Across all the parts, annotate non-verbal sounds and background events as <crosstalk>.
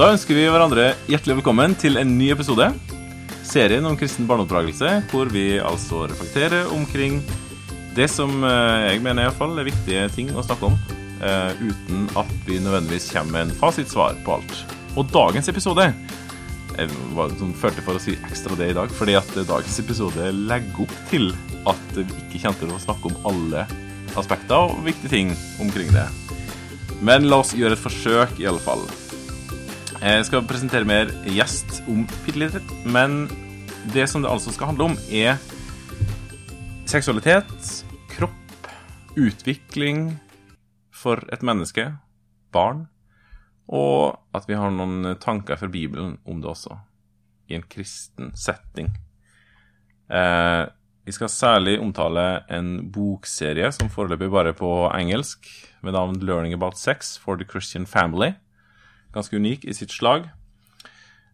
Da ønsker vi hverandre hjertelig velkommen til en ny episode. Serien om kristen barneoppdragelse, hvor vi altså reflekterer omkring det som eh, jeg mener i er viktige ting å snakke om, eh, uten at vi nødvendigvis kommer med en fasitsvar på alt. Og dagens episode Jeg sånn, følte for å si ekstra det i dag, fordi at dagens episode legger opp til at vi ikke kommer til å snakke om alle aspekter og viktige ting omkring det. Men la oss gjøre et forsøk, i alle fall. Jeg skal presentere mer gjest om bitte men det som det altså skal handle om, er seksualitet, kropp, utvikling for et menneske, barn, og at vi har noen tanker fra Bibelen om det også, i en kristen setting. Eh, vi skal særlig omtale en bokserie som foreløpig bare er på engelsk, med navn 'Learning About Sex for the Christian Family' ganske unik i sitt slag.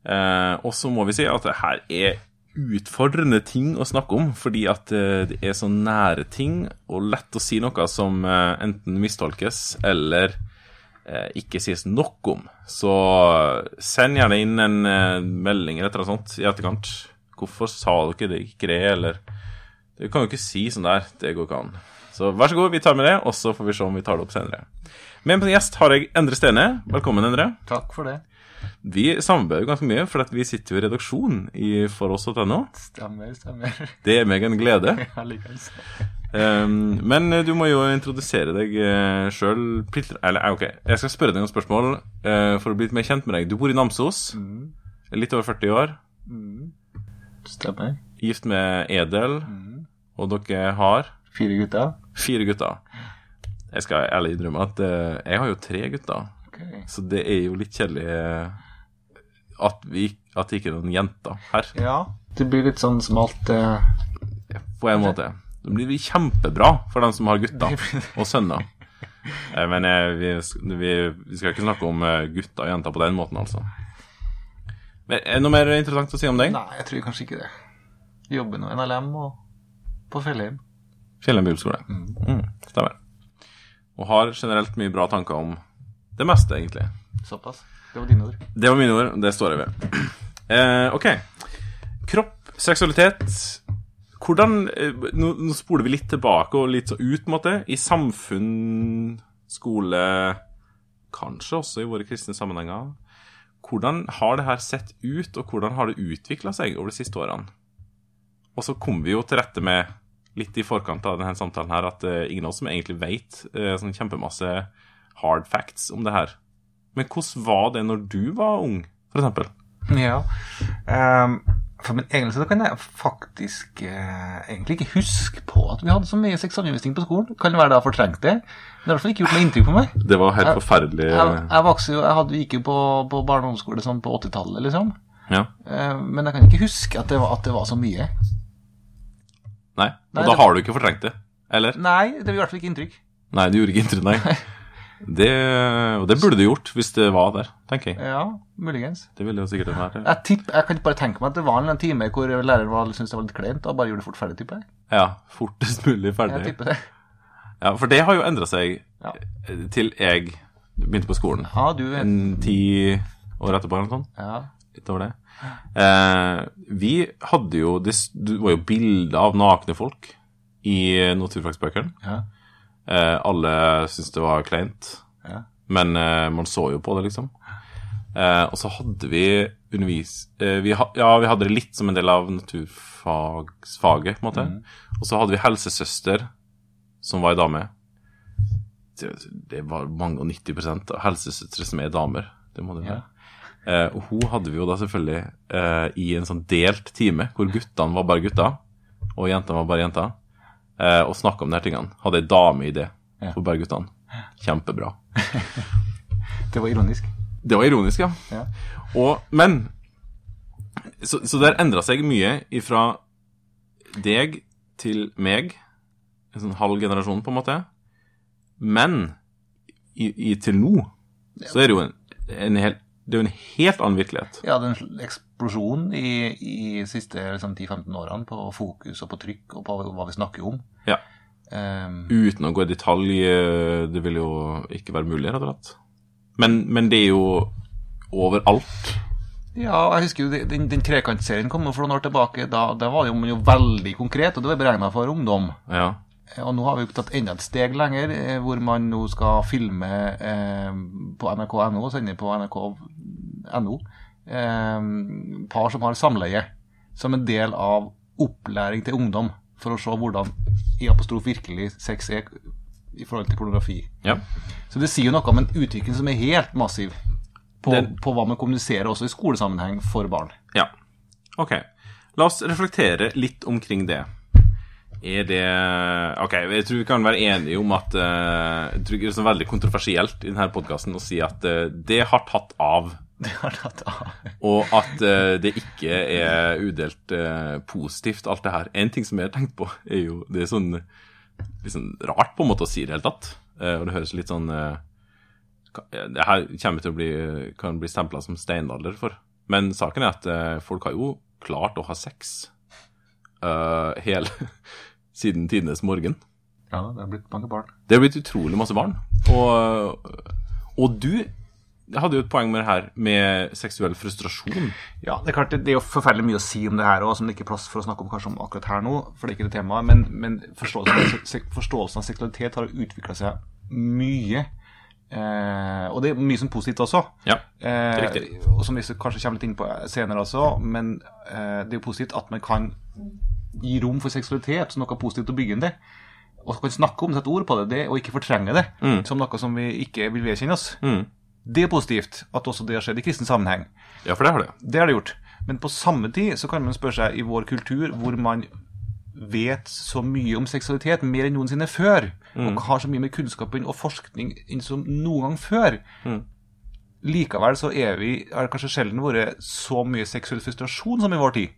Eh, og så må vi si at det her er utfordrende ting å snakke om, fordi at eh, det er så nære ting og lett å si noe som eh, enten mistolkes eller eh, ikke sies nok om. Så send gjerne inn en melding eller et eller annet sånt i etterkant. Hvorfor sa dere det ikke det, eller Du kan jo ikke si sånn der. Det går ikke an. Så vær så god, vi tar med det, og så får vi se om vi tar det opp senere. Med en gjest har jeg Endre Stene. Velkommen, Endre. Takk for det. Vi samarbeider ganske mye, for vi sitter jo i redaksjon i foross.no. Stemmer, stemmer. Det er meg en glede. <laughs> Ja, likeens. Um, men du må jo introdusere deg uh, sjøl. Eller, eh, ok, jeg skal spørre deg noen spørsmål uh, for å bli litt mer kjent med deg. Du bor i Namsos. Mm. Litt over 40 år. Mm. Stemmer. Gift med Edel. Mm. Og dere har Fire gutter. Fire gutter. Jeg skal ærlig innrømme at uh, jeg har jo tre gutter. okay. Så det er jo litt kjedelig uh, at, vi, at det ikke er noen jenter her, Ja. Det blir litt sånn som alt eh, på en måte. Det blir kjempebra for dem som har gutter og sønner. Eh, Men eh, vi, vi, vi skal ikke snakke om eh, gutter og jenter på den måten, altså. Men Er det noe mer interessant å si om deg? Nei, jeg tror kanskje ikke det. Jobber nå NLM og på Fjellheim. Fjellheim bibelskole. Mm, stemmer. Og har generelt mye bra tanker om det meste, egentlig. Såpass. Det var dine ord. Det var mine ord, det står jeg ved. <clears throat> Eh, ok. Kropp, seksualitet Hvordan eh, nå, nå spoler vi litt tilbake og litt så ut, på en måte. I samfunn, skole Kanskje også i våre kristne sammenhenger. Hvordan har det her sett ut, og hvordan har det utvikla seg over de siste årene? Og så kom vi jo til rette med, litt i forkant av denne samtalen her, at uh, ingen av oss som egentlig vet uh, sånn kjempemasse hard facts om det her. Men hvordan var det når du var ung, eksempel? Ja. Um, for min egen del kan jeg faktisk uh, egentlig ikke huske på at vi hadde så mye seksualundervisning på skolen. Kan det være det jeg har fortrengt det? Det har i hvert fall ikke gjort noe inntrykk på meg. Det var helt forferdelig Jeg, jeg, vokste jo, jeg hadde, gikk jo på, på barne- og ungdomsskole sånn på 80-tallet, liksom. Ja. Eh, men jeg kan ikke huske at det var, at det var så mye. Nei. Og Nei, da det- har du ikke fortrengt det? Eller? Nei, det gjorde i hvert fall ikke inntrykk. Nei, det gjorde ikke inntrykk, nei. Det, og det burde du gjort hvis det var der, tenker jeg. Ja, muligens. Det ville jo sikkert vært Jeg, tipp, jeg kan bare tenke meg at det var en eller annen time hvor læreren var- syntes det var litt kleint og bare gjorde det fort ferdig, tipper jeg. Ja, fortest mulig Jeg ferdig. tipper det. Ja, For det har jo endra seg Ja. til jeg begynte på skolen. Ja, du. En ti år etterpå eller noe sånt. Ja. Litt over det. Eh, vi hadde jo Det var jo bilder av nakne folk i naturfagsbøkene. Ja. Eh, alle syntes det var kleint, Ja. men eh, man så jo på det, liksom. Eh, og så hadde vi undervis... Eh, vi, ha, ja, vi hadde det litt som en del av naturfagsfaget, på en måte. Og så hadde vi helsesøster, som var ei dame. Det, det var mange og 90 av helsesøstre som er damer. Det må det være. Eh, og hun hadde vi jo da selvfølgelig eh, i en sånn delt time, hvor guttene var bare gutter, og jentene var bare jenter, eh, og snakka om de her tingene. Hadde ei dame i det Ja. for bare guttene. Kjempebra. <laughs> Det var ironisk. Det var ironisk, ja. Ja. Og, men Så, så det har endra seg mye ifra deg til meg, en sånn halv generasjon, på en måte. Men i, i, til nå så er det jo en, en hel, det er jo en helt annen virkelighet. Ja, det er en eksplosjon i, i siste liksom, 10-15 årene på fokus og på trykk og på hva vi snakker om. Ja. Um, Uten å gå i detalj, eh, det vil jo ikke være mulig, rett og slett. Men, men det er jo overalt. Ja, jeg husker jo den, den trekantserien kom for noen år tilbake. Da, da var man jo veldig konkret, og det var beregna for ungdom. Ja. Og nå har vi jo tatt enda et steg lenger, eh, hvor man nå skal filme eh, på nrk.no og sende på nrk.no eh, par som har samleie, som en del av opplæring til ungdom, for å se hvordan i apostrof virkelig sex er i forhold til pornografi. ja. Så det sier jo noe om en utvikling som er helt massiv på, Den- på hva man kommuniserer også i skolesammenheng for barn. Ja. Ok. La oss reflektere litt omkring det. Er det Ok, jeg tror vi kan være enige om at uh, Jeg tror det er veldig kontroversielt i denne podkasten å si at uh, det har tatt av, Og at uh, det ikke er udelt uh, positivt, alt det her. En ting som jeg har tenkt på, er jo Det er sånn sånn rart på en måte å si det i det hele tatt. Uh, og det høres litt sånn Det her kommer til å bli, kan bli stempla som steinalder for. Men saken er at folk har jo klart å ha sex hele <laughs> siden tidenes morgen. Ja, det har blitt mange barn. Det har blitt utrolig masse barn. Og, og du hadde jo et poeng med det her med seksuell frustrasjon. Ja, det er klart, det det er jo forferdelig mye å si om det her òg, som det ikke er plass for å snakke om kanskje om akkurat her nå, for det er ikke det temaet. Men, men forståelsen, av, se- forståelsen av seksualitet har utvikla seg mye. Eh, og det er mye som er positivt også. Ja, Eh, riktig. og som vi kanskje kommer litt inn på senere også, men eh, det er jo positivt at man kan gi rom for seksualitet som noe positivt å bygge inn det. Og kan snakke om sette ord på det, det og ikke fortrenge det som noe som vi ikke vil vedkjenne oss. Mm. Det er positivt at også det har skjedd i kristen sammenheng. Ja, for det har det. Det har det gjort. Men på samme tid så kan man spørre seg i vår kultur, hvor man vet så mye om seksualitet, mer enn noensinne før, og har så mye med kunnskap og forskning inn som noen gang før. Likevel så er vi, har det kanskje sjelden vært så mye seksuell frustrasjon som i vår tid.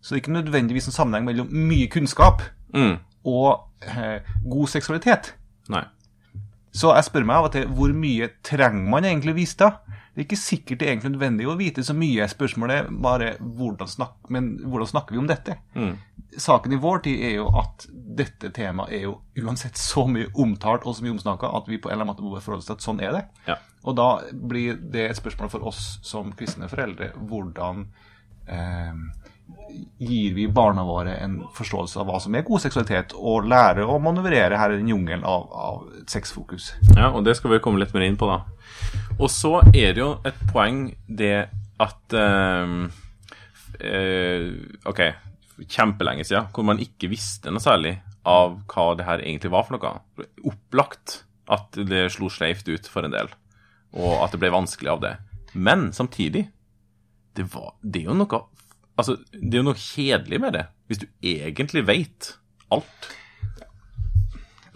Så det er ikke nødvendigvis en sammenheng mellom mye kunnskap Mm. og eh, god seksualitet. Nei. Så jeg spør meg av og til hvor mye trenger man egentlig vite? da? Det er ikke sikkert det er egentlig nødvendig å vite så mye. Spørsmålet er bare hvordan, snak men hvordan snakker vi om dette? Mm. Saken i vår tid er jo at dette temaet er jo uansett så mye omtalt og så mye omsnakka at vi på en eller annen måte må forholde oss til at sånn er det. Ja. Og da blir det et spørsmål for oss som kristne foreldre hvordan eh, gir vi barna våre en forståelse av hva som er god seksualitet, og lærer å manøvrere her i den jungelen av, av sexfokus. Ja, og det skal vi komme litt mer inn på, da. Og så er det jo et poeng det at eh, OK, kjempelenge siden, hvor man ikke visste noe særlig av hva det her egentlig var for noe. Opplagt at det slo skeivt ut for en del, og at det ble vanskelig av det. Men samtidig, det, var, det er jo noe Altså, det er jo noe kjedelig med det, hvis du egentlig veit alt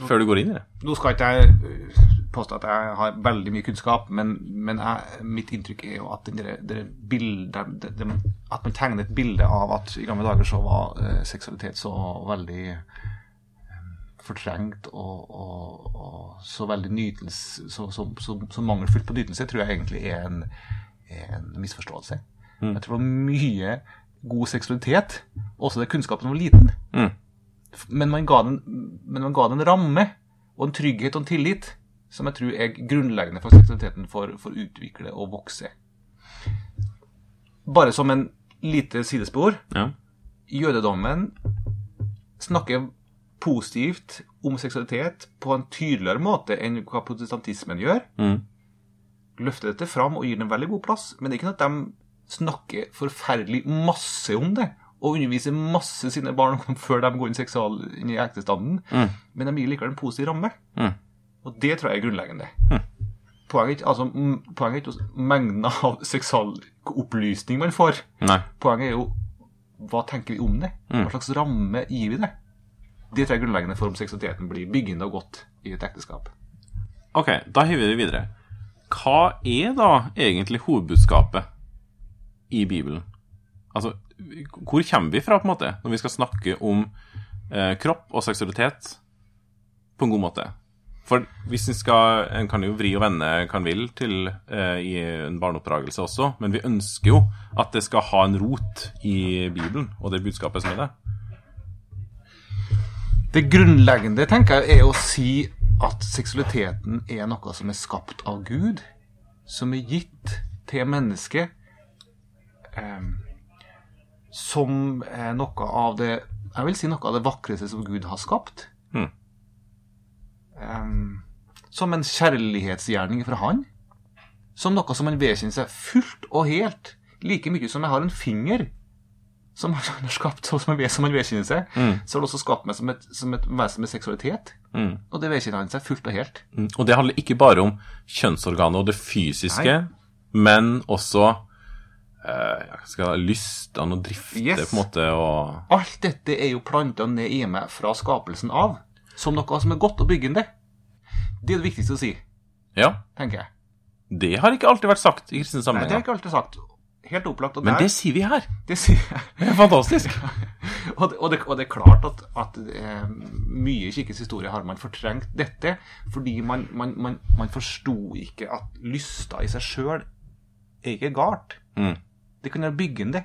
før du går inn i det. Nå skal ikke jeg øh, påstå at jeg har veldig mye kunnskap, men, men jeg, mitt inntrykk er jo at der- der bildet, det- det- At man tegner et bilde av at i gamle dager så var eh, seksualitet så veldig eh, fortrengt og, og, og så veldig nytelse så, så, så, så mangelfullt på nytelse, tror jeg egentlig er en, en misforståelse. Jeg tror det var mye god seksualitet, også det kunnskapen var liten. Mm. Men man, den, men man ga den en ramme og en trygghet og en tillit som jeg tror er grunnleggende for seksualiteten for, for å utvikle og vokse. Bare som en lite sidespor. Ja. Jødedommen snakker positivt om seksualitet på en tydeligere måte enn hva protestantismen gjør. Mm. Løfter dette fram og gir den en veldig god plass, men det er ikke noe at de snakker forferdelig masse om det. Og underviser masse sine barn <laughs> før de går inn, seksual, inn i ektestanden. Mm. Men de gir likevel en positiv ramme. Mm. Og det tror jeg er grunnleggende. Poenget, er ikke- altså, ikke mengden av <laughs> seksualopplysning man får. Nei. Poenget er jo hva tenker vi om det? Hva slags ramme gir vi det? Det tror jeg er grunnleggende for om seksualiteten blir byggende og godt i et ekteskap. Ok, da hiver vi videre. Hva er da egentlig hovedbudskapet i Bibelen? Altså, hvor kommer vi fra, på en måte, når vi skal snakke om eh, kropp og seksualitet på en god måte? For hvis en skal En kan jo vri og vende hva en vil til eh, i en barneoppdragelse også, men vi ønsker jo at det skal ha en rot i Bibelen og det budskapet som er det. Det grunnleggende tenker jeg er å si at seksualiteten er noe som er skapt av Gud, som er gitt til mennesket eh, som noe av det Jeg vil si noe av det vakreste som Gud har skapt. Mm. Eh, som en kjærlighetsgjerning fra Han. Som noe som han vedkjenner seg fullt og helt. Like mye som jeg har en finger som han har skapt, og som han vedkjenner seg, så har han også skapt meg som et, som et vesen med seksualitet. Mm. Og det vedkjenner han seg fullt og helt. Mm. Og det handler ikke bare om kjønnsorganet og det fysiske, men også ja, skal lystene og drifte, Yes. på en måte, og Alt dette er jo planta ned i meg fra skapelsen av, som noe som er godt og byggende. Det er det viktigste å si, Ja, tenker jeg. det har ikke alltid vært sagt i kristne Nei, det har ikke alltid sagt. Helt opplagt. Men det sier vi her. det sier jeg. <laughs> Det er fantastisk. <laughs> Og det, og, det, og det er klart at, at eh, mye i kirkens historie har man fortrengt dette, fordi man, man, man, man forsto ikke at lysta i seg sjøl er ikke galt. Mm. Det kunne være byggende.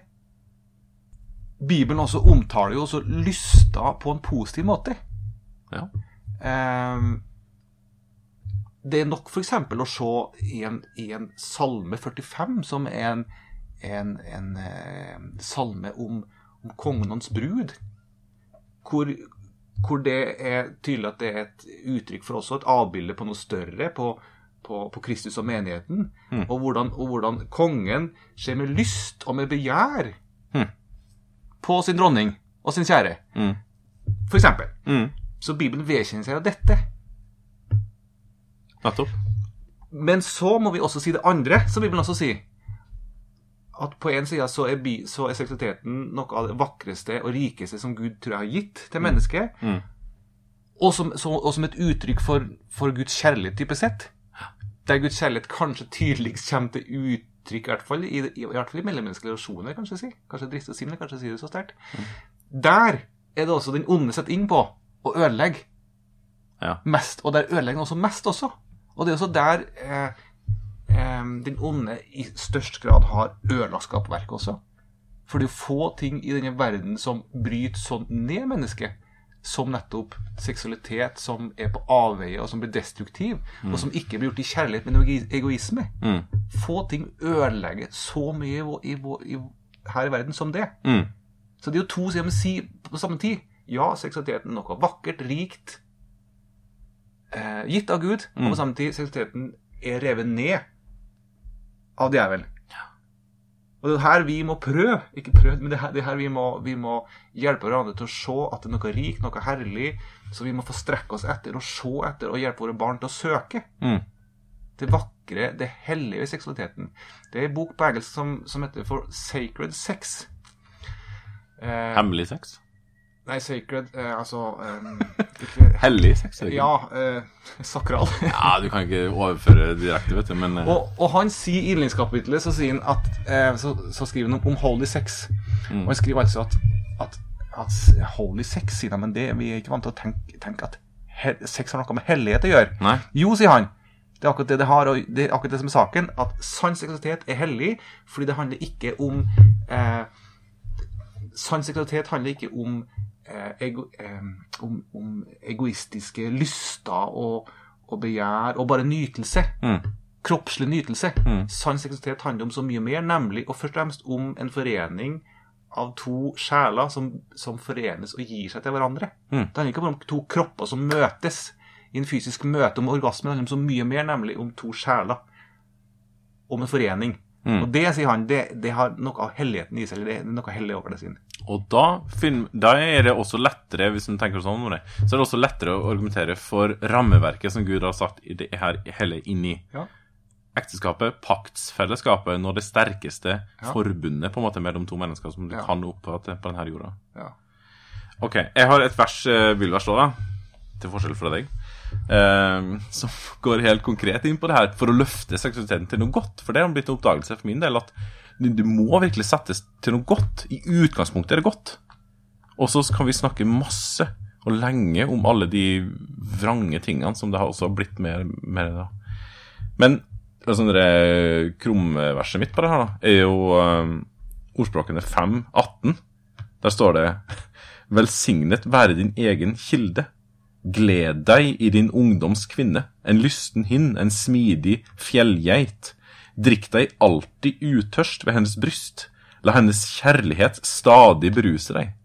Bibelen også omtaler jo også lysta på en positiv måte. Ja. Ehm, det er nok f.eks. å se i en, i en salme 45, som er en, en, en eh, salme om, om kongens brud, hvor, hvor det er tydelig at det er et uttrykk for også et avbilde på noe større, på, på, på Kristus og menigheten, og, hvordan, og hvordan kongen ser med lyst og med begjær Mm. på sin dronning og sin kjære, Mm. for eksempel. Mm. Så Bibelen vedkjenner seg av dette. Nettopp. Men så må vi også si det andre, som Bibelen også sier. At på en side så er, bi, så er seksualiteten noe av det vakreste og rikeste som Gud tror jeg har gitt til mennesket. Mm. Og, som, så, og som et uttrykk for, for Guds kjærlighet, type sett. Der Guds kjærlighet kanskje tydeligst kommer til uttrykk, i hvert fall i, i, hvert fall i mellommenneskelige relasjoner, kanskje si. Kanskje drist og si, men kanskje si det så sterkt. Der er det også den onde setter inn på å ødelegge Ja. mest, og der ødelegger den også mest også. Og det er også der eh, eh, den onde i størst grad har ødelagt skapverket også. For det er få ting i denne verden som bryter sånn ned mennesket, som nettopp seksualitet som er på avveie, og som blir destruktiv, og som ikke blir gjort i kjærlighet, men egoisme. Mm. Få ting ødelegger så mye i, i, i, her i verden som det. Mm. Så det er jo to sider med si på samme tid. Ja, seksualiteten er noe vakkert, rikt, eh, gitt av Gud, og på samme tid seksualiteten er revet ned av djevelen. Og det er her vi må prøve, ikke prøve, men det er her, det er her vi, må, vi må hjelpe hverandre til å se at det er noe rikt, noe herlig, så vi må få strekke oss etter og se etter og hjelpe våre barn til å søke Mm. det vakre, det hellige i seksualiteten. Det er en bok på engelsk som, som heter for Sacred Sex. Eh, Hemmelig sex? Nei, sacred eh, Altså eh, <laughs> ikke, Hellig sex? Sacred. Ja, eh, sakral. <laughs> ja, du kan ikke overføre direkte, vet du, men eh, og, og han sier i innledningskapitlet så, sier han at, eh, så, så skriver han om, om holy sex. Og han skriver altså at, at, at holy sex, sier han, men det, vi er ikke vant til å tenke, tenke at he, sex har noe med hellighet å gjøre. Nei. Jo, sier han. Det er akkurat det det har, og det er akkurat det som er saken. At sann seksualitet er hellig, fordi det handler ikke om eh, Sann seksualitet handler ikke om, eh, ego, eh, om, om egoistiske lyster og, og begjær og bare nytelse. Mm. Kroppslig nytelse. Sann seksualitet handler om så mye mer, nemlig og først og fremst om en forening av to sjeler som, som forenes og gir seg til hverandre. Mm. Det handler ikke bare om to kropper som møtes i en fysisk møte om orgasme. Det handler om så mye mer, nemlig om to sjeler. Om en forening. Mm. Og det, sier han, det, det har noe av helligheten i seg. eller Det er noe hellig over det sin. Og da, da er det også lettere, hvis man tenker sånn om det, så er det også lettere å argumentere for rammeverket som Gud har sagt i det her hele inni. Ja. Ekteskapet, paktsfellesskapet, når det sterkeste forbundet på en måte mellom to mennesker som du Ja. kan oppfatte på denne jorda. Ja. Ok, jeg har et vers, eh, bibelvers da, til forskjell fra deg, som går helt konkret inn på det her, for å løfte seksualiteten til noe godt. For det har blitt en oppdagelse for min del, at det, må virkelig settes til noe godt. I utgangspunktet er det godt. Og så kan vi snakke masse og lenge om alle de vrange tingene som det har også blitt mer, mer da. Men altså, det krumverset mitt på det her, da, er jo eh, ordspråkene 5.18. Der står det Velsignet være din egen kilde. Gled deg i din ungdoms kvinne, en lysten hind, en smidig fjellgeit. Drikk deg alltid utørst ved hennes bryst. La hennes kjærlighet stadig beruse deg.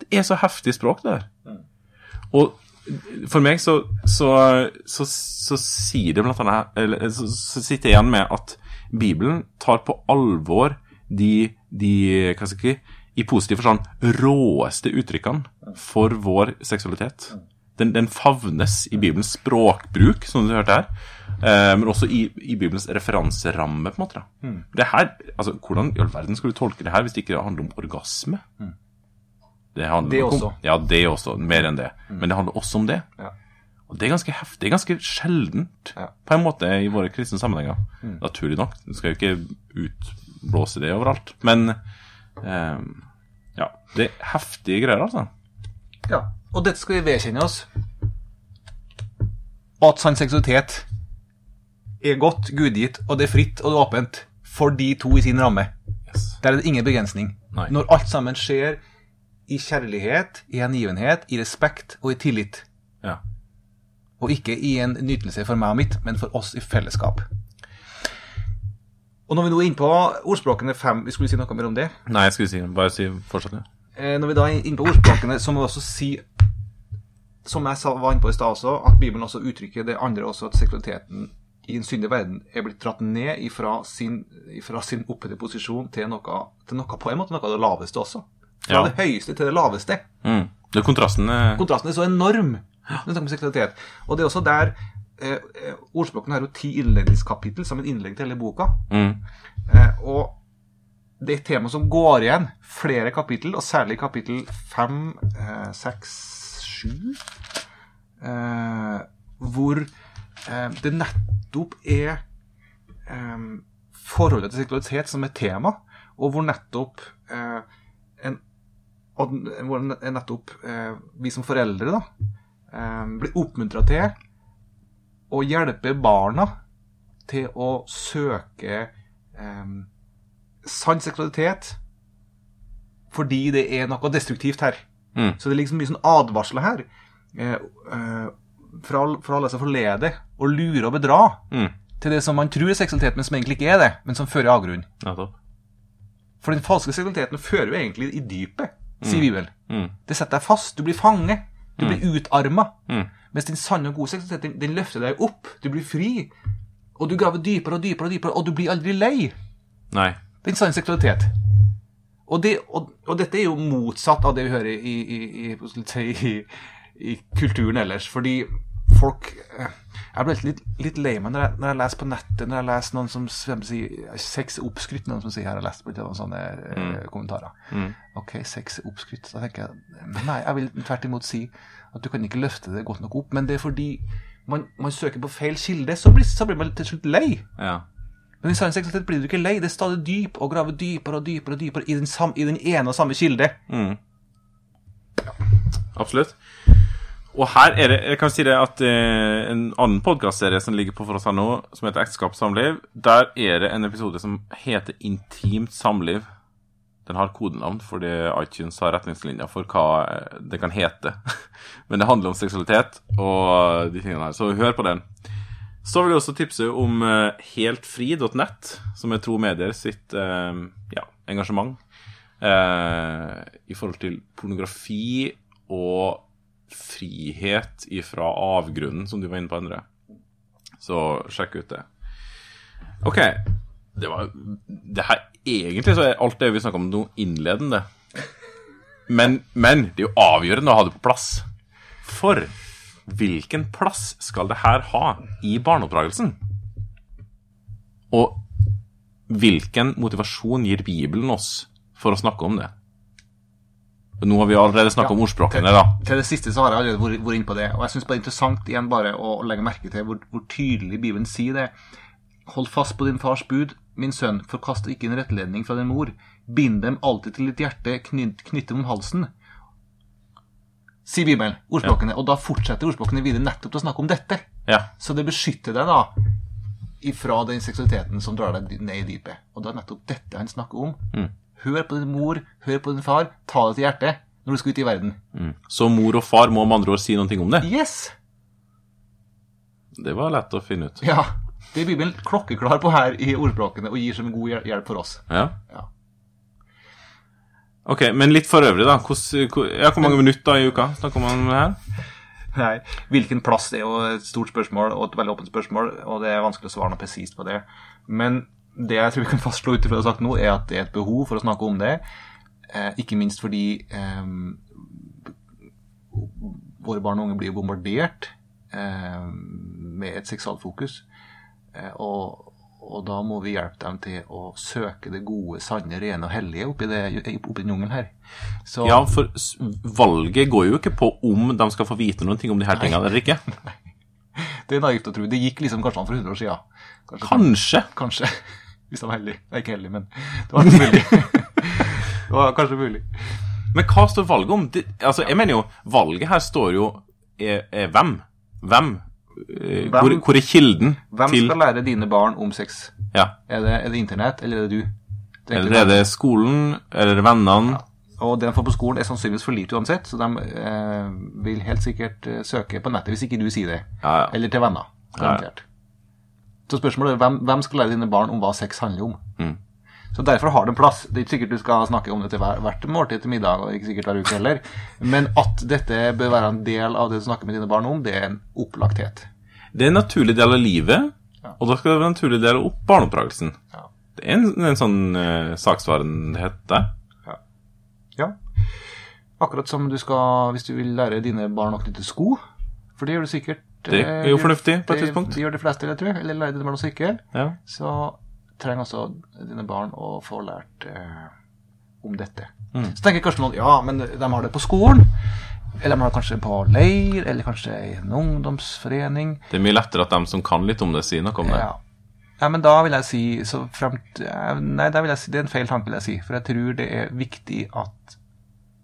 Det er så heftig språk, det der. Og for meg så, så, så, så sier det blant annet eller, så, så sitter jeg igjen med at Bibelen tar på alvor de, de hva skal jeg si, i positiv forstand råeste uttrykkene for vår seksualitet. Den, den favnes i Bibelens språkbruk, som du hørte her, eh, men også i, i Bibelens referanseramme. på en måte. Da. Det her, altså, Hvordan i all verden skal du tolke det her hvis det ikke handler om orgasme? Det, handler Det om- også. Ja, det også. Mer enn det. Men det handler også om det. Ja. Og det er ganske heftig. Ganske sjeldent, Ja. på en måte, i våre kristne sammenhenger. Naturlig nok. Du skal jo ikke utblåse det overalt. Men eh, ja, det er heftige greier, altså. Ja, og dette skal vi vedkjenne oss. At sann seksualitet er godt, gudgitt, og det er fritt og det er åpent for de to i sin ramme. Yes. Der er det ingen begrensning. Nei. Når alt sammen skjer i kjærlighet, i hengivenhet, i respekt og i tillit. Ja. Og ikke i en nytelse for meg og mitt, men for oss i fellesskap. Og når vi nå er inne på ordspråkene fem Vi skulle si noe mer om det. Nei, jeg skulle si Bare si fortsatt, ja. Eh, når vi da er inne på ordspråkene, så må vi også si Som jeg sa, var inne på i stad også, at Bibelen også uttrykker det andre også, at seksualiteten i en syndig verden er blitt dratt ned ifra sin, sin opphøyde posisjon til noe, til noe på en måte noe av det laveste også. Fra Ja. det høyeste til det laveste. Mm. Det kontrasten er Kontrasten er så enorm seksualitet. Og det er også der eh, eh, Ordspråkene har jo ti innledningskapittel som et innlegg til hele boka. mm. Eh, og det er et tema som går igjen flere kapittel, og særlig kapittel fem, eh, seks, sju, eh, hvor eh, det nettopp er forholdet til seksualitet som er tema, og hvor nettopp eh, en, og hvor nettopp eh, vi som foreldre da, eh, blir oppmuntra til å hjelpe barna til å søke eh, sann seksualitet fordi det er noe destruktivt her. Mm. Så det er liksom mye sånn advarsler her. Eh, eh, fra, fra alle som forlede og lure og bedra Mm. til det som man tror er seksualitet, men som egentlig ikke er det, men som fører avgrunn. Nettopp. For den falske seksualiteten fører jo egentlig i dypet, sier Bibelen. Mm. Det setter deg fast. Du blir fange. Du blir utarma. Mm. Mens den sanne og gode seksualitet, den, den løfter deg opp. Du blir fri. Og du graver dypere og dypere, og dypere, og du blir aldri lei. Nei. Den sanne seksualitet. Og, det, og, og dette er jo motsatt av det vi hører i, i, i, i kulturen ellers. Fordi folk eh, Jeg ble litt, litt lei meg når jeg, når jeg leser på nettet Når jeg leser noen som sier sex er oppskrytt, noen som sier her, jeg har lest på noen sånne mm. kommentarer. Ok, sex er oppskrytt. Da tenker jeg nei, jeg vil tvert imot si at du kan ikke løfte det godt nok opp. Men det er fordi man, man søker på feil kilde, så blir, så blir man til slutt lei. Ja. Men i sann seksualitet blir du ikke lei. Det er stadig dyp og grave dypere og dypere og dypere i den, sam, i den ene og samme kilde. Mm. Absolutt. Og her er det Jeg kan si det at eh, en annen podkastserie som ligger på for oss her nå, som heter Ekteskap samliv, der er det en episode som heter Intimt samliv. Den har kodenavn fordi iTunes har retningslinjer for hva eh, det kan hete. <laughs> Men det handler om seksualitet og de tingene her, så hør på den. Så vil jeg også tipse om eh, heltfri.nett, som er Tro Medier sitt eh, ja, engasjement eh, i forhold til pornografi og frihet ifra avgrunnen, som du var inne på, Endre. Så sjekk ut det. OK. Det var det her, Egentlig så er alt det vi snakker om noe innledende. Men, men det er jo avgjørende å ha det på plass. For hvilken plass skal det her ha i barneoppdragelsen? Og hvilken motivasjon gir Bibelen oss for å snakke om det? Nå har vi allerede snakka om ordspråkene, da. Til det siste så har jeg allerede vært, vært inne på det. Og jeg syns det er interessant igjen bare å legge merke til hvor, hvor tydelig Bibelen sier det. Hold fast på din fars bud, min sønn, forkast ikke en rettledning fra din mor. Bind dem alltid til ditt hjerte, knytt, knytt dem om halsen. Sier Bibelen, ordspråkene. Og da fortsetter ordspråkene videre nettopp til å snakke om dette. Ja. Så det beskytter deg da ifra den seksualiteten som drar deg ned i dypet. Og det er nettopp dette han snakker om. Mm. Hør på din mor, hør på din far, ta det til hjertet når du skal ut i verden. Mm. Så mor og far må med andre ord si noe om det? Yes! Det var lett å finne ut. Ja. Det er Bibelen klokkeklar på her i ordspråkene og gir som en god hjelp for oss. Ja. Ja. Ok, men litt for øvrig, da. Hvordan, hvor, ja, hvor mange minutter i uka snakker man om det her? Nei, Hvilken plass det er jo et stort spørsmål og et veldig åpent spørsmål, og det er vanskelig å svare noe presist på det. Men det jeg tror vi kan fastslå ut ifra det sagt nå, er at det er et behov for å snakke om det. Eh, ikke minst fordi eh, våre barn og unge blir bombardert eh, med et seksualfokus. Eh, og, og da må vi hjelpe dem til å søke det gode, sanne, rene og hellige oppi, det, oppi den jungelen her. Så, Ja, for valget går jo ikke på om de skal få vite noen ting om de her tingene eller ikke. <laughs> Det er naivt å tro. Det gikk liksom kanskje an for 100 år siden. Kanskje, Kanskje. kanskje. Hvis de var heldige. Det er ikke heldig, men det var mulig. <laughs> det var kanskje mulig. Men hva står valget om? Det, altså, jeg mener jo, valget her står jo er, er hvem? Hvem? Eh, Hvem? Hvor, hvor er kilden Hvem til skal lære dine barn om sex? Ja. Er det, er det internett, eller er det du? Er Eller er det skolen? Eller er det vennene? Og det de får på skolen, er sannsynligvis for lite uansett, så de eh, vil helt sikkert eh, søke på nettet hvis ikke du sier det. Ja, ja. Eller til venner. Garantert. Så spørsmålet er hvem, hvem skal lære dine barn om hva sex handler om? Mm. Så derfor har det plass. Det er ikke sikkert du skal snakke om det til hver, hvert måltid til middag, og ikke sikkert hver uke heller. Men at dette bør være en del av det du snakker med dine barn om, det er en opplagthet. Det er en naturlig del av livet, Ja. og da skal det være en naturlig del av opp- barneoppdragelsen. Ja. Det er en, en sånn uh, saksvarenhet der. Ja. Akkurat som du skal, hvis du vil lære dine barn å knytte sko, for det gjør du sikkert. Det er jo eh, fornuftig på et tidspunkt. Det gjør de fleste, vil jeg tro. Eller dine barn å sykle. Ja. Så trenger også dine barn å få lært eh, om dette. Mm. Så tenker kanskje noen ja, men de har det på skolen. Eller de har det kanskje på leir, eller kanskje i en ungdomsforening. Det er mye lettere at de som kan litt om det, sier noe om det. Ja. ja, men da vil jeg si så fremt, eh, Nei, jeg si, det er en feil tanke, vil jeg si. For jeg tror det er viktig at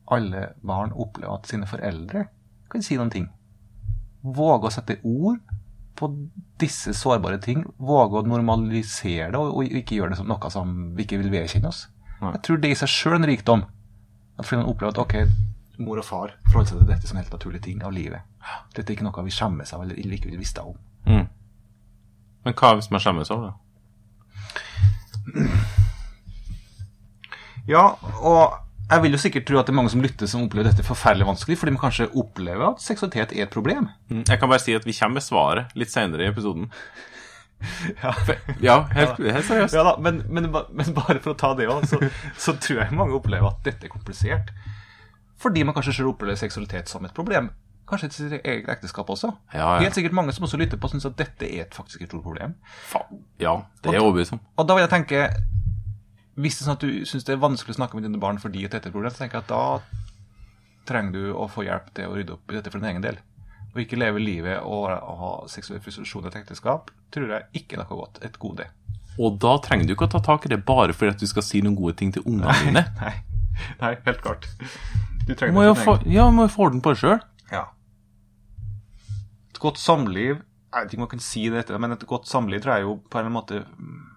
alle barn opplever at sine foreldre kan si noen ting. Våge å sette ord på disse sårbare ting. Våge å normalisere det, og, og ikke gjøre det som noe som vi ikke vil vedkjenne oss. Nei. Jeg tror det i seg sjøl en rikdom. At fordi man opplever at ok, mor og far forholder seg til dette som helt naturlige ting av livet. Dette er ikke noe vi skjemmes av eller ikke vil vite om. Mm. Men hva hvis man skjemmes over det? Ja, og jeg vil jo sikkert tro at det er mange som lytter som opplever dette forferdelig vanskelig, fordi man kanskje opplever at seksualitet er et problem. Mm. Jeg kan bare si at vi kommer med svaret litt senere i episoden. <laughs> Ja, Ja, helt, helt seriøst. da, men, men, men bare for å ta det òg, så, så tror jeg mange opplever at dette er komplisert. Fordi man kanskje selv opplever seksualitet som et problem. Kanskje til sitt eget ekteskap også. Ja, ja. Helt sikkert mange som også lytter på, syns at dette er et, faktisk et stort problem. Faen. Ja, det er jeg overbevist om. Og da vil jeg tenke Hvis det er sånn at du syns det er vanskelig å snakke med dine barn fordi at dette er et problem, så tenker jeg at da trenger du å få hjelp til å rydde opp i dette for din egen del. Å ikke leve livet og, ha seksuell frustrasjon i et ekteskap tror jeg ikke er noe godt. Et gode. Og da trenger du ikke å ta tak i det bare fordi at du skal si noen gode ting til ungene dine. <laughs> Nei, nei helt klart. Du trenger må det for få, din egen- ja, må jo få orden på sjøl. Ja. Et godt samliv Jeg vet ikke om jeg kan si det etter men et godt samliv tror jeg jo på en eller annen måte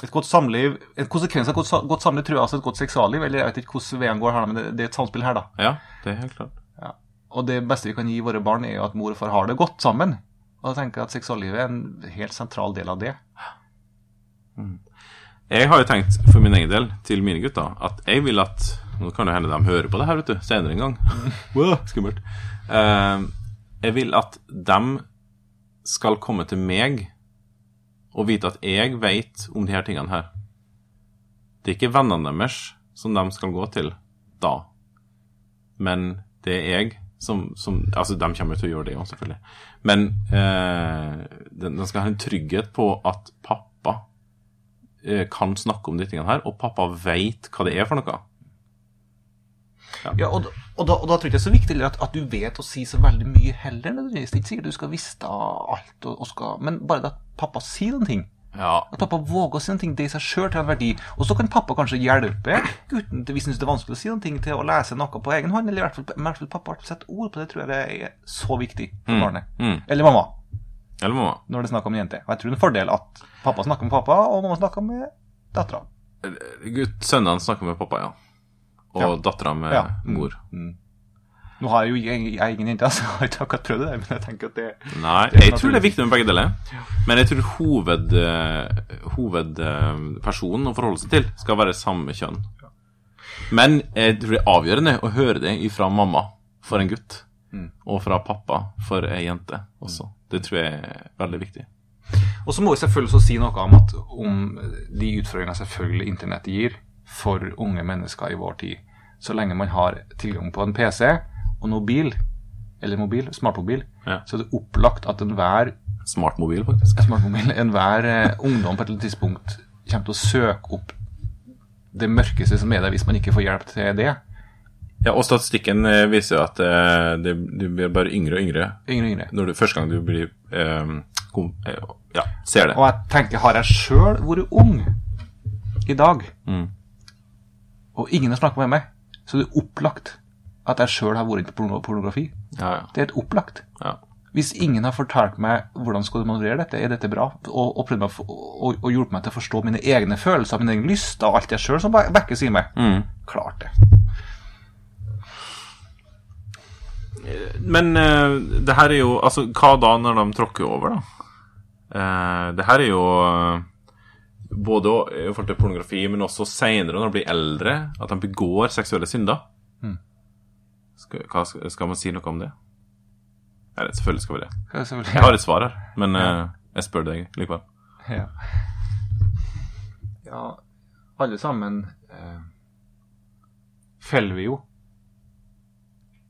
Et godt samliv En konsekvens av et godt, samliv tror jeg altså et godt seksualliv. Eller jeg vet ikke hvordan veien går her, men det, er et samspill her, da. Ja, det er helt klart. Ja. Og det beste vi kan gi våre barn, er jo at mor og far har det godt sammen. Og da tenker at seksuallivet er en helt sentral del av det. Jeg har jo tenkt for min egen del til mine gutter at jeg vil at Nå kan det hende de hører på det her, vet du, senere en gang. <laughs> wow, <laughs> skummelt. Eh, jeg vil at de skal komme til meg og vite at jeg vet om de her tingene her. Det er ikke vennene deres som de skal gå til da, men det er jeg som, som Altså, de kommer til å gjøre det òg, selvfølgelig. Men eh, de, de skal ha en trygghet på at pappa eh, kan snakke om de tingene her, og pappa veit hva det er for noe. Ja, og, og, da, og da tror jeg det er så viktig at, at du vet å si så veldig mye heller. Det er ikke sikkert du skal visste alt, og, skal, men bare det at pappa sier noen ting. Ja, At pappa våger å si noen ting, det i seg sjøl til en verdi. Og så kan pappa kanskje hjelpe gutten til, hvis han syns det er vanskelig å si noen ting, til å lese noe på egen hånd. Eller i hvert fall, i hvert fall pappa har sette ord på det, tror jeg det er så viktig for barnet. mm. Eller mamma, Eller mamma. når det er snakk om jente. Og jeg tror det er en fordel at pappa snakker med pappa, og mamma snakker med dattera. Sønnene snakker med pappa, ja. Og Ja. dattera med Ja. mor. Mm. Nå har jeg jo jeg, jeg ingen jente, så <laughs> jeg har ikke akkurat prøvd det men jeg tenker at det Nei, Det jeg tror det er viktig med begge deler. Men jeg tror hoved, eh, hovedpersonen å forholde seg til skal være samme kjønn. Men jeg tror det er avgjørende å høre det ifra mamma for en gutt, og fra pappa for ei jente også. Det tror jeg er veldig viktig. Og så må vi selvfølgelig også si noe om, at, om de utfordringene selvfølgelig internett gir for unge mennesker i vår tid. Så lenge man har tilgang på en PC og mobil, eller mobil, smartmobil, Ja. så er det opplagt at enhver Smartmobil, faktisk. <laughs> smartmobil, enhver eh, ungdom på et eller annet tidspunkt kommer til å søke opp det mørkeste som er der, hvis man ikke får hjelp til det. Ja, og statistikken eh, viser jo at eh, det, du blir bare yngre og yngre Yngre og yngre. når du, første gang du blir eh, kom, Ja, ser det. Og jeg tenker, har jeg sjøl vært ung i dag, Mm. Og ingen har snakka med meg, så er det opplagt at jeg sjøl har vært på pornografi. Ja, ja. Det er helt opplagt. ja. Hvis ingen har fortalt meg hvordan skal du manøvrere dette, er dette bra, og, og prøvd meg og, og hjulpet meg til å forstå mine egne følelser, min egen lyst og alt jeg sjøl som vekkes i meg, Mm. klart det. Men uh, det her er jo Altså, hva da når de tråkker over, da? Uh, det her er jo eh, både i forhold til pornografi, men også seinere, når de blir eldre, at de begår seksuelle synder. Skal, hva, skal man si noe om det? Eller selvfølgelig skal vi det. Jeg har et svar her, men eh, jeg spør deg likevel. Ja. ja, alle sammen eh, feller vi jo.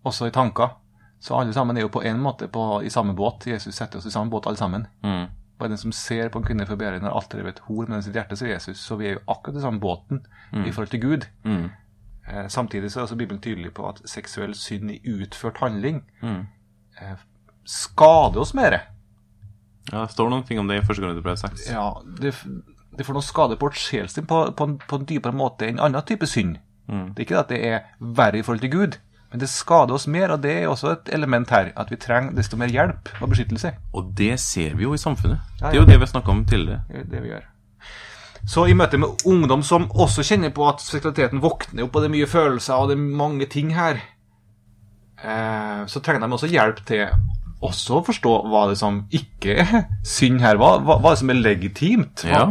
Også i tanker. Så alle sammen er jo på en måte på, i samme båt. Jesus setter oss i samme båt, alle sammen. Mm. Bare den som ser på en kvinne for begjæret har alltid drevet et hor med sitt hjerte, sier Jesus. Så vi er jo akkurat i samme båten i forhold til Gud. Mm. Eh, samtidig så er også Bibelen tydelig på at seksuell synd i utført handling Mm. eh, skader oss mer. Ja, det står noen ting om det i første gang det ble sex. Ja, det, det får noen skade på vårt sjelsliv på, på, på en dypere måte enn annen type synd. Mm. Det er ikke at det er verre i forhold til Gud, men det skader oss mer, og det er også et element her. At vi trenger desto mer hjelp og beskyttelse. Og det ser vi jo i samfunnet. Ja, Det er jo det vi har snakka om tidligere. Det er det vi gjør. Så i møte med ungdom som også kjenner på at seksualiteten våkner opp, og det er mye følelser, og det er mange ting her, eh, så trenger de også hjelp til også å forstå hva det som ikke er synd her. Hva, hva, hva det som er legitimt? Hva, Ja.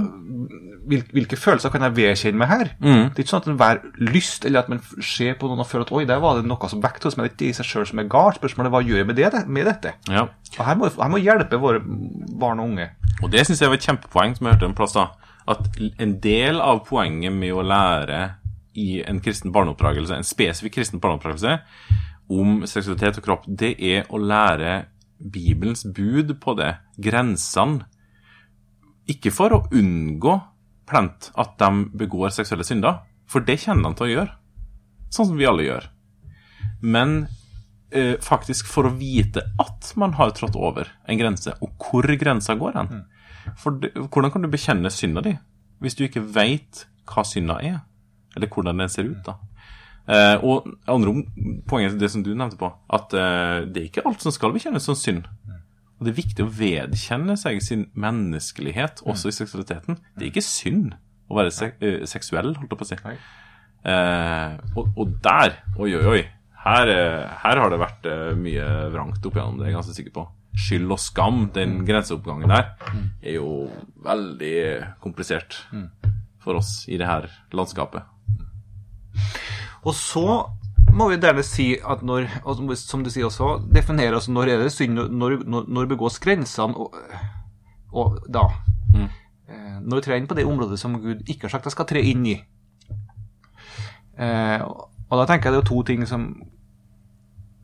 Hvil, hvilke følelser kan jeg vedkjenne meg her? Mm. Det er ikke sånn at enhver lyst, eller at man ser på noen og føler at oi, der var det noe som vekket hos meg. Det er ikke i seg sjøl som er galt. Spørsmålet er hva gjør jeg med, det, med dette? Ja. Og her må, her må hjelpe våre barn og unge. Og det syns jeg var et kjempepoeng, som jeg hørte en plass. da At en del av poenget med å lære i en kristen barneoppdragelse, en spesifikk kristen barneoppdragelse, om seksualitet og kropp, det er å lære Bibelens bud på det, grensene. Ikke for å unngå plent at de begår seksuelle synder, for det kjenner de til å gjøre. Sånn som vi alle gjør. Men eh, faktisk for å vite at man har trådt over en grense, og hvor grensa går hen. Det, hvordan kan du bekjenne synda di hvis du ikke veit hva synda er? Eller hvordan den ser ut, da. Eh, og andre om- poenget til det som du nevnte på, at eh, det er ikke alt som skal bekjennes som synd. Og det er viktig å vedkjenne seg sin menneskelighet, også i seksualiteten. Det er ikke synd å være se eh, seksuell, holdt jeg på å si. Eh, og, og der, oi, oi, oi, her, eh, her har det vært eh, mye vrangt opp igjennom, det er jeg ganske sikker på. Skyld og skam, den grenseoppgangen der, er jo veldig komplisert for oss i det her landskapet. Og så må vi gjerne si at når, som- du sier også, definere altså når er det synd, når, når, når begås grensene, og, og da mm. Når vi trer inn på det området som Gud ikke har sagt jeg skal tre inn i. Eh, og da tenker jeg det er to ting som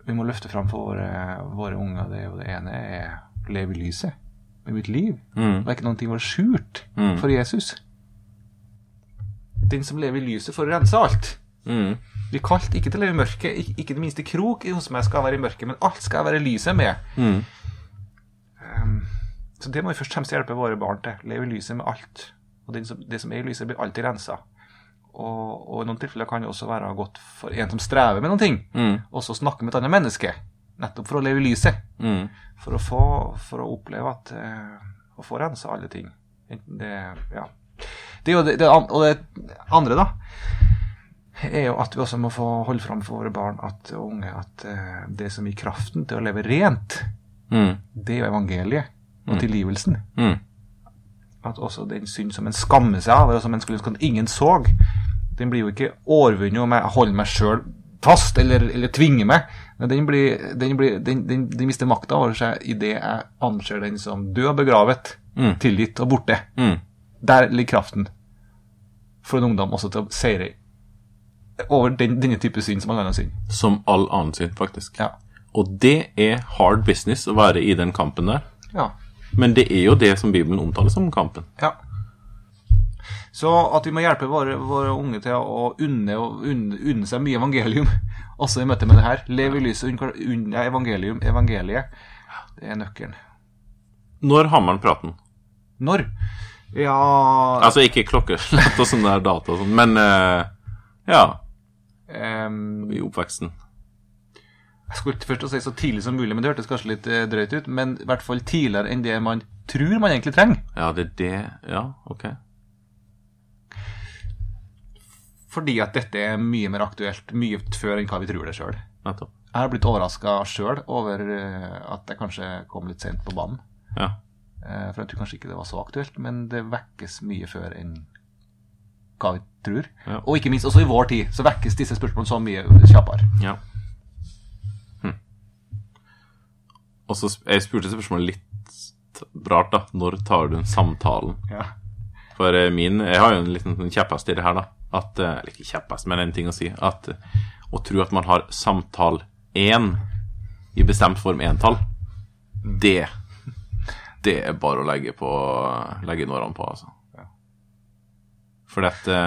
vi må løfte fram for våre, våre unger. Det, det ene er å leve i lyset med mitt liv. Mm. er ikke noen ting var skjult Mm. for Jesus. Den som lever i lyset, får rense alt. Mm. Vi kaldt, ikke til å leve i mørket. Ikke, ikke det minste krok hos meg skal være i mørket, men alt skal være lyset med. Mm. Um, så det må vi først og fremst hjelpe våre barn til. Leve i lyset med alt. Og det som, det som er i lyset, blir alltid rensa. Og, og i noen tilfeller kan det også være godt for en som strever med noen ting, Mm. også snakke med et annet menneske. Nettopp for å leve i lyset. Mm. For å få For å oppleve at uh, Å få rensa alle ting. Det Ja. Det jo det, det, Og det andre, da. Er jo at vi også må få holde fram for våre barn at, og unge at uh, det som gir kraften til å leve rent, Mm. det er jo evangeliet og tilgivelsen. Mm. At også den synd som en skammer seg av, eller som en skulle ønske at ingen så, den blir jo ikke overvunnet om jeg holder meg sjøl fast eller, eller tvinger meg. Men den, blir, den, blir, den, den, den mister makta over seg idet jeg anser den som død og begravet, Mm. tilgitt og borte. Mm. Der ligger kraften for en ungdom også til å seire over den, denne type synd som all annen synd. Som all annen synd, faktisk. Ja. Og det er hard business å være i den kampen der. ja. Men det er jo det som Bibelen omtaler som kampen. Ja. Så at vi må hjelpe våre, våre unge til å unne, unne, unne seg mye evangelium, <laughs> også i møte med det her. Lev i lyset, unn- unne evangelium, evangeliet. Det er nøkkelen. Når har man praten? Når? Ja Altså ikke klokkeslett <laughs> og sånn der data og sånn, men uh, ja, em, i oppveksten. Jeg skulle først å si så tidlig som mulig, men det hørtes kanskje litt eh, drøyt ut. Men i hvert fall tidligere enn det man tror man egentlig trenger. Ja, det er det Ja, ok. Fordi at dette er mye mer aktuelt mye før enn hva vi tror det sjøl. Jeg har blitt overraska sjøl over eh, at jeg kanskje kom litt sent på banen. Ja. Eh, For jeg tror kanskje ikke det var så aktuelt, men det vekkes mye før enn hva vi tror. Ja. Og ikke minst også i vår tid så vekkes disse spørsmålene så mye kjappere. ja. Hm. Og så Jeg spurte spørsmålet litt rart, da. Når tar du en samtalen? Ja. For eh, min Jeg har jo en liten kjepphest i det her, da. At eh, Eller ikke kjepphest, men en ting å si. At eh, å tro at man har samtale én i bestemt form entall, det Det er bare å legge på Legge nårene på, altså. For dette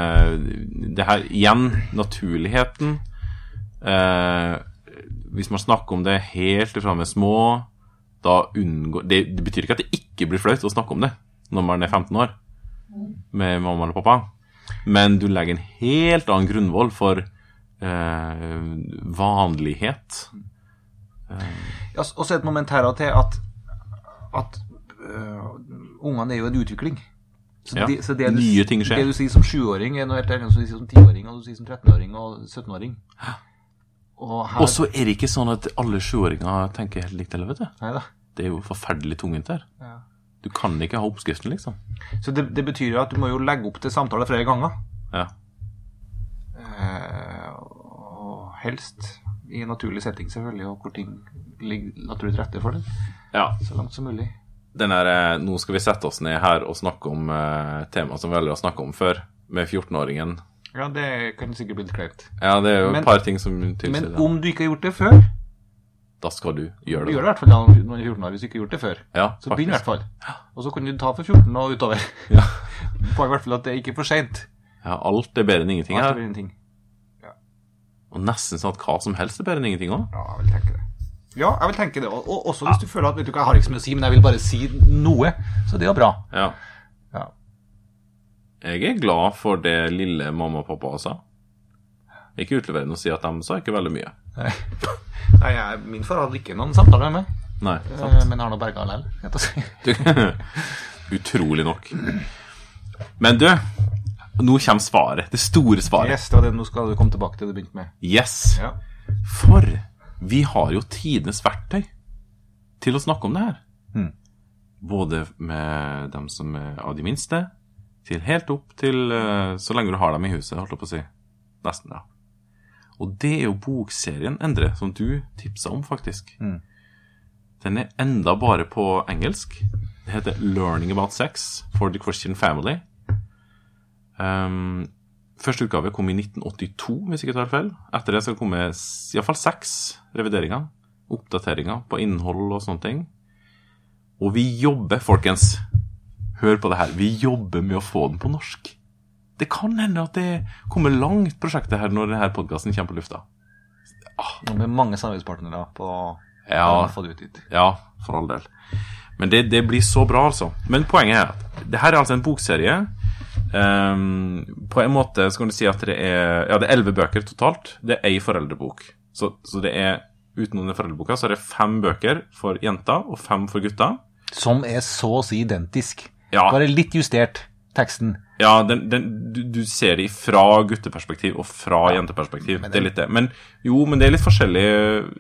Det her igjen, naturligheten eh, Hvis man snakker om det helt fra vi er små, da unngår det, det betyr ikke at det ikke blir flaut å snakke om det når man er 15 år med mamma eller pappa, men du legger en helt annen grunnvoll for eh, vanlighet. Ja, Og så et moment her til at, at uh, ungene er jo en utvikling. Så Ja, det, så det du, nye ting skjer. Det du sier som sjuåring, er noe helt annet det du sier som tiåring, og du sier som 13-åring og 17-åring. Og her Og så er det ikke sånn at alle sjuåringer tenker helt likt, heller, vet du. Neida. Det er jo forferdelig tungvint her. Ja. Du kan ikke ha oppskriften, liksom. Så det, det betyr jo at du må jo legge opp til samtale flere ganger. Ja. Eh, og helst i en naturlig setting, selvfølgelig, og hvor ting ligger naturlig til rette for det. ja. Så langt som mulig. Den her, eh, nå skal vi sette oss ned her og snakke om uh, temaet som vi aldri har snakka om før, med 14-åringen. Ja, det kan sikkert bli litt kleint. Ja, det er jo Men- et par ting som tilsier Men om du ikke har gjort det før Da skal du gjøre det. Du gjør det i hvert fall når du er 14 år, hvis du ikke har gjort det før. Ja, Så begynn i hvert fall. Og så kan du ta for 14 og utover. <laughs> Ja. <laughs> På i hvert fall at det er ikke for seint. ja, alt er bedre enn ingenting her. Alt er bedre enn ingenting. Og nesten sånn at hva som helst er bedre enn ingenting òg. Ja, jeg vil tenke det. Ja, jeg vil tenke det. Og, og også hvis du føler at vet du hva, jeg har ikke så mye å si, men jeg vil bare si noe, så det er bra. Ja. Ja. Jeg er glad for det lille mamma og pappa sa. Ikke utleverende å si at de sa ikke veldig mye. Nei, <laughs> Nei jeg, min far hadde ikke noen samtaler med meg, Nei, eh, sant? men har nå berga likevel. <laughs> Utrolig nok. Men du, nå kommer svaret. Det store svaret. Yes, det var det. Nå skal du komme tilbake til det du begynte med. Yes. Ja. For vi har jo tidenes verktøy til å snakke om det her. Mm. Både med dem som er av de minste, til helt opp til eh, så lenge du har dem i huset, holdt jeg på å si. Nesten, ja. Og det er jo bokserien Endre, som du tipsa om, faktisk. Mm. Den er enda bare på engelsk. Det heter 'Learning About Sex for the Christian Family'. Um, første utgave kom i 1982, hvis jeg ikke tar feil. Etter det skal det komme iallfall seks revideringer. Oppdateringer på innhold og sånne ting. Og vi jobber, folkens. Hør på det her. Vi jobber med å få den på norsk. Det kan hende at det kommer langt, prosjektet her, når denne podkasten kommer på lufta. Og Med mange samarbeidspartnere på Ja, få det ut dit. Ja, for all del. Men det, det blir så bra, altså. Men poenget er at det her er altså en bokserie. Ehm, på en måte så kan du si at det er Ja, det er elleve bøker totalt. Det er ei foreldrebok. Så, så det er utenom den foreldreboka så er det fem bøker for jenter og fem for gutter. Som er så å si identisk. Ja. Bare litt justert, teksten. Ja, den, den, du, du ser det fra gutteperspektiv og fra jenteperspektiv. men det er litt det. Men jo, men det er litt forskjellig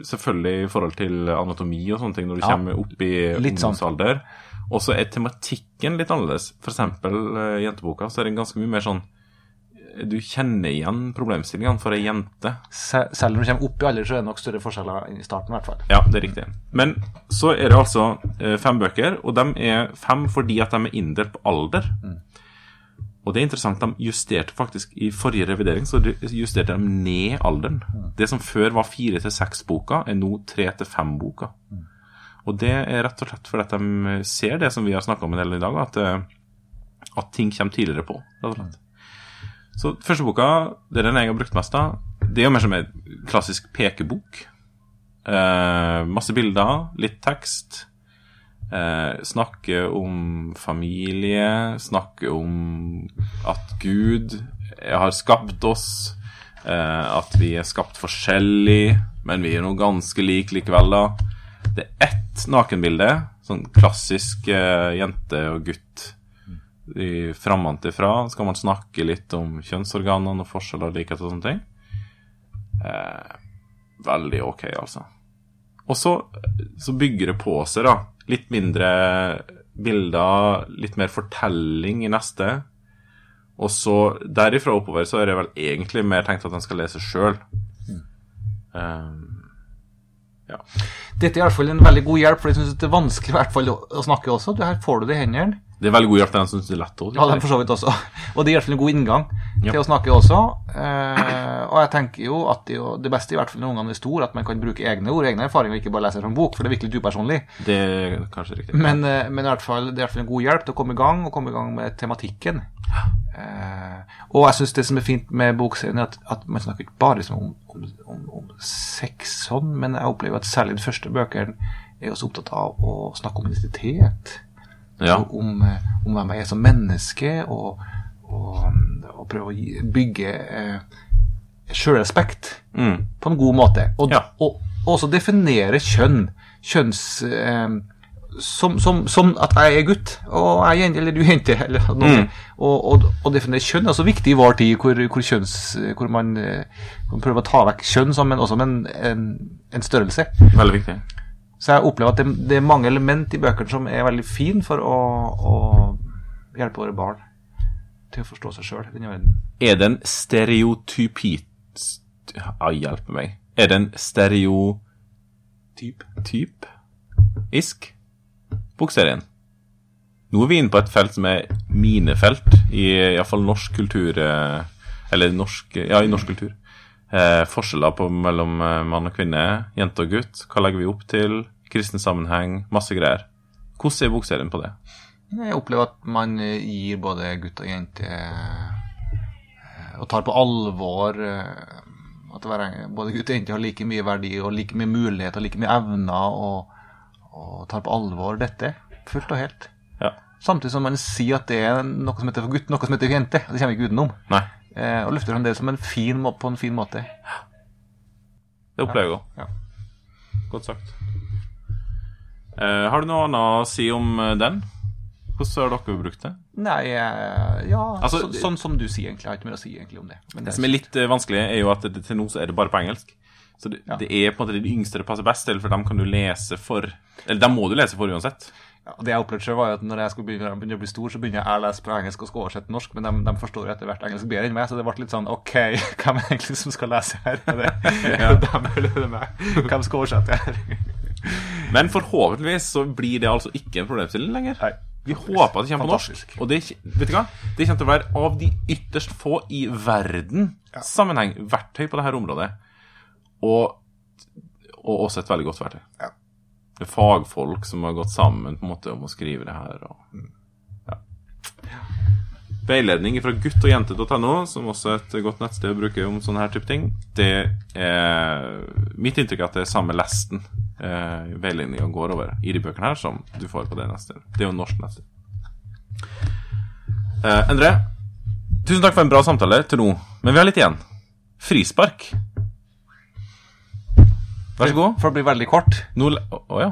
selvfølgelig i forhold til anatomi og sånne ting når du Ja. kommer opp i ungdomsalder. sånn. Og så er tematikken litt annerledes. For eksempel eh, jenteboka, så er det ganske mye mer sånn Du kjenner igjen problemstillingene for ei jente. Sel Selv om du kommer opp i alder, så er det nok større forskjeller i starten, i hvert fall. Ja, det er riktig. Men så er det altså eh, fem bøker, og de er fem fordi at de er inndelt på alder. Og det er interessant, de justerte faktisk I forrige revidering så justerte de ned alderen. Det som før var fire til seks-boka, er nå tre til fem-boka. Og det er rett og slett fordi at de ser det som vi har snakka om en del i dag, at, eh, at ting kommer tidligere på. rett og slett. Så første boka, det er den jeg har brukt mest av, det er jo mer som en klassisk pekebok. Eh, masse bilder, litt tekst. Eh, snakke om familie, snakke om at Gud har skapt oss. Eh, at vi er skapt forskjellig, men vi er nå ganske like likevel, da. Det er ett nakenbilde, sånn klassisk eh, jente og gutt i framantifra. Skal man snakke litt om kjønnsorganene og forskjeller og likhet og sånne ting. Eh, veldig ok, altså. Og så, så bygger det på seg, da. Litt mindre bilder, litt mer fortelling i neste. Og så derifra oppover så er det vel egentlig mer tenkt at en skal lese sjøl. Ja. Dette er i hvert fall en veldig god hjelp, for jeg syns det er vanskelig i hvert fall å, snakke også. Her får du det i hendene. Det er veldig god hjelp til den som syns det er lett Også, Ja, den for så vidt også. <laughs> Og det er i hvert fall en god inngang Ja. til å snakke også. Eh, og jeg tenker jo at det, er jo, det beste i hvert fall når ungene er store, at man kan bruke egne ord, egne erfaringer, og ikke bare lese fra en bok, for det er virkelig upersonlig. Det er kanskje riktig. Men, eh, men i hvert fall, det er i hvert fall en god hjelp til å komme i gang, og komme i gang med tematikken. Eh, og jeg syns det som er fint med bokserien, er at, at man snakker ikke bare liksom om, om, om, om sex sånn, men jeg opplever at særlig de første bøkene er også opptatt av å snakke om identitet. Ja. Om, eh, om hvem jeg er som menneske, og, og, og prøve å bygge eh, sjølrespekt Mm. på en god måte. Og, Ja. og, og også definere kjønn. Kjønns... Eh, som, som, som at jeg er gutt, og jeg er jente, eller du er jente. Eller noe. Mm. Og, og, og definere kjønn er så viktig i vår tid, hvor, hvor, kjønns, hvor man, eh, man prøver å ta vekk kjønn som en, også en, en, en størrelse. Veldig viktig. Så jeg opplever at det, det er mange element i bøkene som er veldig fine for å, å hjelpe våre barn til å forstå seg sjøl i denne verden. Er det en stereotypi Ja, hjelpe meg. Er det en stereotyp Typ? Isk? Bokserien. Nå er vi inne på et felt som er minefelt i iallfall norsk kultur eh, Eller norsk Ja, i norsk kultur. Eh, forskjeller på mellom eh, mann og kvinne, jente og gutt. Hva legger vi opp til? Kristen sammenheng, masse greier. Hvordan er bokserien på det? Jeg opplever at man eh, gir både gutt og jente eh, og tar på alvor at både gutt og jente har like mye verdi og like mye muligheter og like mye evner, og, og tar på alvor dette fullt og helt. Ja. Samtidig som man sier at det er noe som heter for gutt, noe som heter for jente. Det kommer vi ikke utenom. Nei, Eh, og løfter fram det som en fin, må- på en fin måte. det opplever jeg òg. Ja. Godt sagt. Eh, har du noe annet å si om eh, den? Hvordan har dere brukt det? Nei, ja Altså, så, Sånn som du sier, egentlig. Jeg har ikke mer å si egentlig om det. Men Det som er litt vanskelig, er jo at det, til nå så er det bare på engelsk. Så det, Ja. det er på en måte de yngste det passer best til, for dem kan du lese for Eller dem må du lese for uansett. Ja, det jeg opplevde selv var jo at når jeg skulle begynne, å bli stor, så begynner jeg å lese på engelsk og skal oversette norsk, men de, de forstår jo etter hvert engelsk bedre enn meg, så det ble litt sånn OK, <laughs> hvem er egentlig som skal lese her? Er det, dem eller er det meg? Hvem skal oversette her? <laughs> Men forhåpentligvis så blir det altså ikke en problemstilling lenger. Nei. Vi håper at det kommer på norsk. Og det, vet du hva? det kommer til å være av de ytterst få i verden sammenheng verktøy på dette området. Og, og også et veldig godt verktøy. Ja. Det er fagfolk som har gått sammen på en måte om å skrive det her. Og, ja. Veiledning fra gutt og jente.no, som også er et godt nettsted å bruke om sånne her type ting. Det er Mitt inntrykk er at det er samme lesten eh, veiledninga går over i de bøkene her, som du får på det nettstedet. Det er jo norsk nettsted. Eh, Endre, tusen takk for en bra samtale til nå, men vi har litt igjen. Frispark. Vær så god. For det blir veldig kort. Å å ja.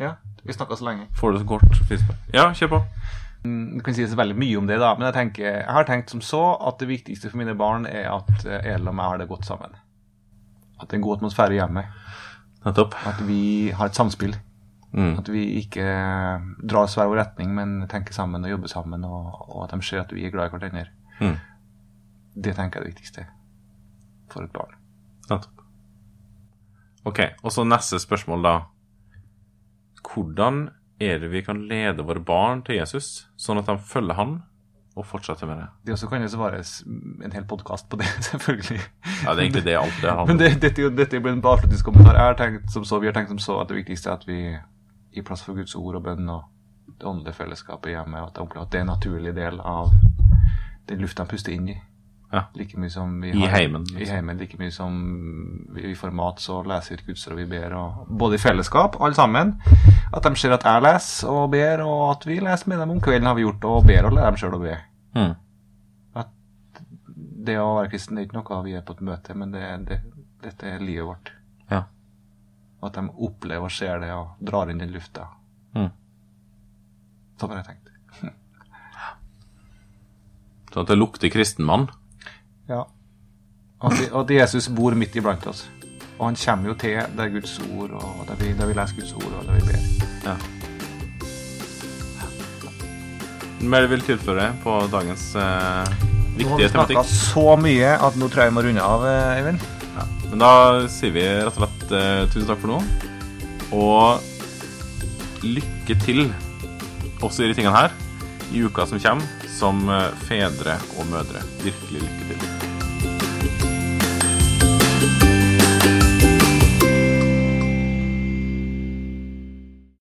Ja, vi snakka så lenge. Får du så kort frispark? Ja, kjør på. Du kan si veldig mye om det, da, men jeg, tenker, jeg har tenkt som så at det viktigste for mine barn er at eh, Elin og meg har det godt sammen. At det er en god atmosfære i hjemmet. Nettopp. At vi har et samspill. Mm. At vi ikke drar hver vår retning, men tenker sammen og jobber sammen, og, og at de ser at vi er glad i hverandre. Mm. Det tenker jeg er det viktigste for et barn. Nettopp. Ok, og så neste spørsmål, da. Hvordan er det vi kan lede våre barn til Jesus, sånn at de følger han og fortsetter med det? Det også kan jo svares en hel podkast på det, <laughs> selvfølgelig. Ja, det er egentlig det alt det handler om. det, dette, dette blir en avslutningskommentar. Jeg har tenkt som så, vi har tenkt som så at det viktigste er at vi gir plass for Guds ord og bønn og det åndelige fellesskapet hjemme, og at det er en naturlig del av den lufta de puster inn i. Ja. Like mye som vi I har Liksom. I heimen, like mye som vi, får mat, så leser vi ord og vi ber, og både i fellesskap, alle sammen. At de ser at jeg leser og ber, og at vi leser med dem om kvelden, har vi gjort, og ber og lærer dem sjøl å be. Mm. Det å være kristen det er ikke noe vi er på et møte, men det, det, dette er livet vårt. Ja. At de opplever og ser det og drar inn den lufta. Mm. Sånn har jeg tenkt. <laughs> Sånn at det lukter kristenmann. Ja. At, at Jesus bor midt iblant oss. Og han kommer jo til der Guds ord, og der vi, der vi leser Guds ord, og der vi ber. Ja. Mer vil tilføre på dagens eh, Nå har vi snakka så mye at nå tror jeg vi må runde av, eh, Eivind. Ja. Men da sier vi rett og slett eh, tusen takk for nå. Og lykke til også i de tingene her i uka som kommer, som eh, fedre og mødre. Virkelig lykke til.